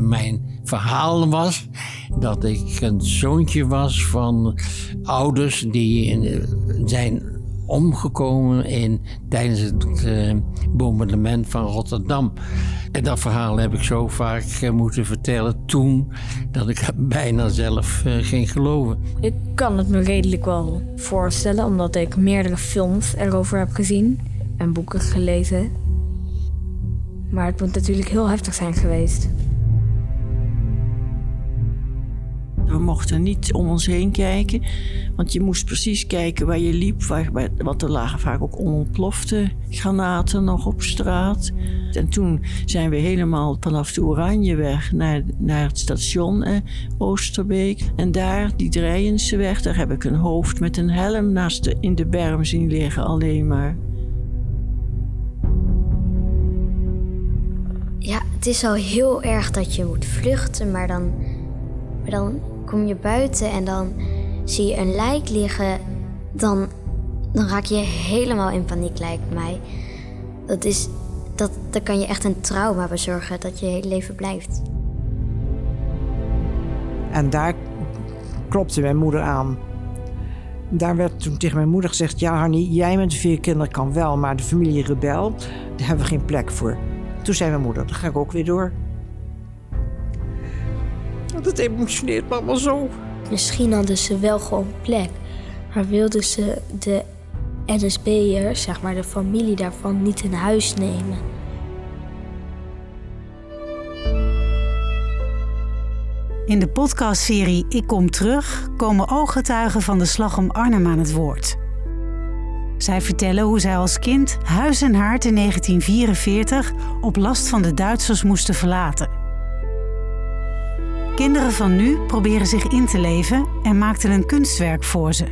Mijn verhaal was dat ik een zoontje was van ouders die zijn omgekomen in, tijdens het eh, bombardement van Rotterdam. En dat verhaal heb ik zo vaak eh, moeten vertellen toen dat ik bijna zelf eh, ging geloven. Ik kan het me redelijk wel voorstellen, omdat ik meerdere films erover heb gezien en boeken gelezen. Maar het moet natuurlijk heel heftig zijn geweest. We mochten niet om ons heen kijken, want je moest precies kijken waar je liep. Waar, want er lagen vaak ook onontplofte granaten nog op straat. En toen zijn we helemaal vanaf de Oranjeweg naar, naar het station eh, Oosterbeek. En daar, die Drijenseweg, daar heb ik een hoofd met een helm naast de, in de berm zien liggen alleen maar. Ja, het is al heel erg dat je moet vluchten, maar dan, maar dan kom je buiten en dan zie je een lijk liggen. Dan, dan raak je helemaal in paniek, lijkt mij. Dat is, dat, dat kan je echt een trauma bezorgen dat je hele leven blijft. En daar klopte mijn moeder aan. Daar werd toen tegen mijn moeder gezegd: Ja, Hanny, jij met de vier kinderen kan wel, maar de familie Rebel, daar hebben we geen plek voor. Toen zei mijn moeder: Dan ga ik ook weer door. Dat emotioneert me allemaal zo. Misschien hadden ze wel gewoon plek, maar wilden ze de NSB'ers, zeg maar de familie daarvan, niet in huis nemen. In de podcastserie Ik Kom Terug komen ooggetuigen van de slag om Arnhem aan het woord. Zij vertellen hoe zij als kind huis en haard in 1944 op last van de Duitsers moesten verlaten. Kinderen van nu proberen zich in te leven en maakten een kunstwerk voor ze.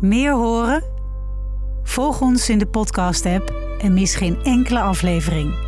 Meer horen? Volg ons in de podcast-app en mis geen enkele aflevering.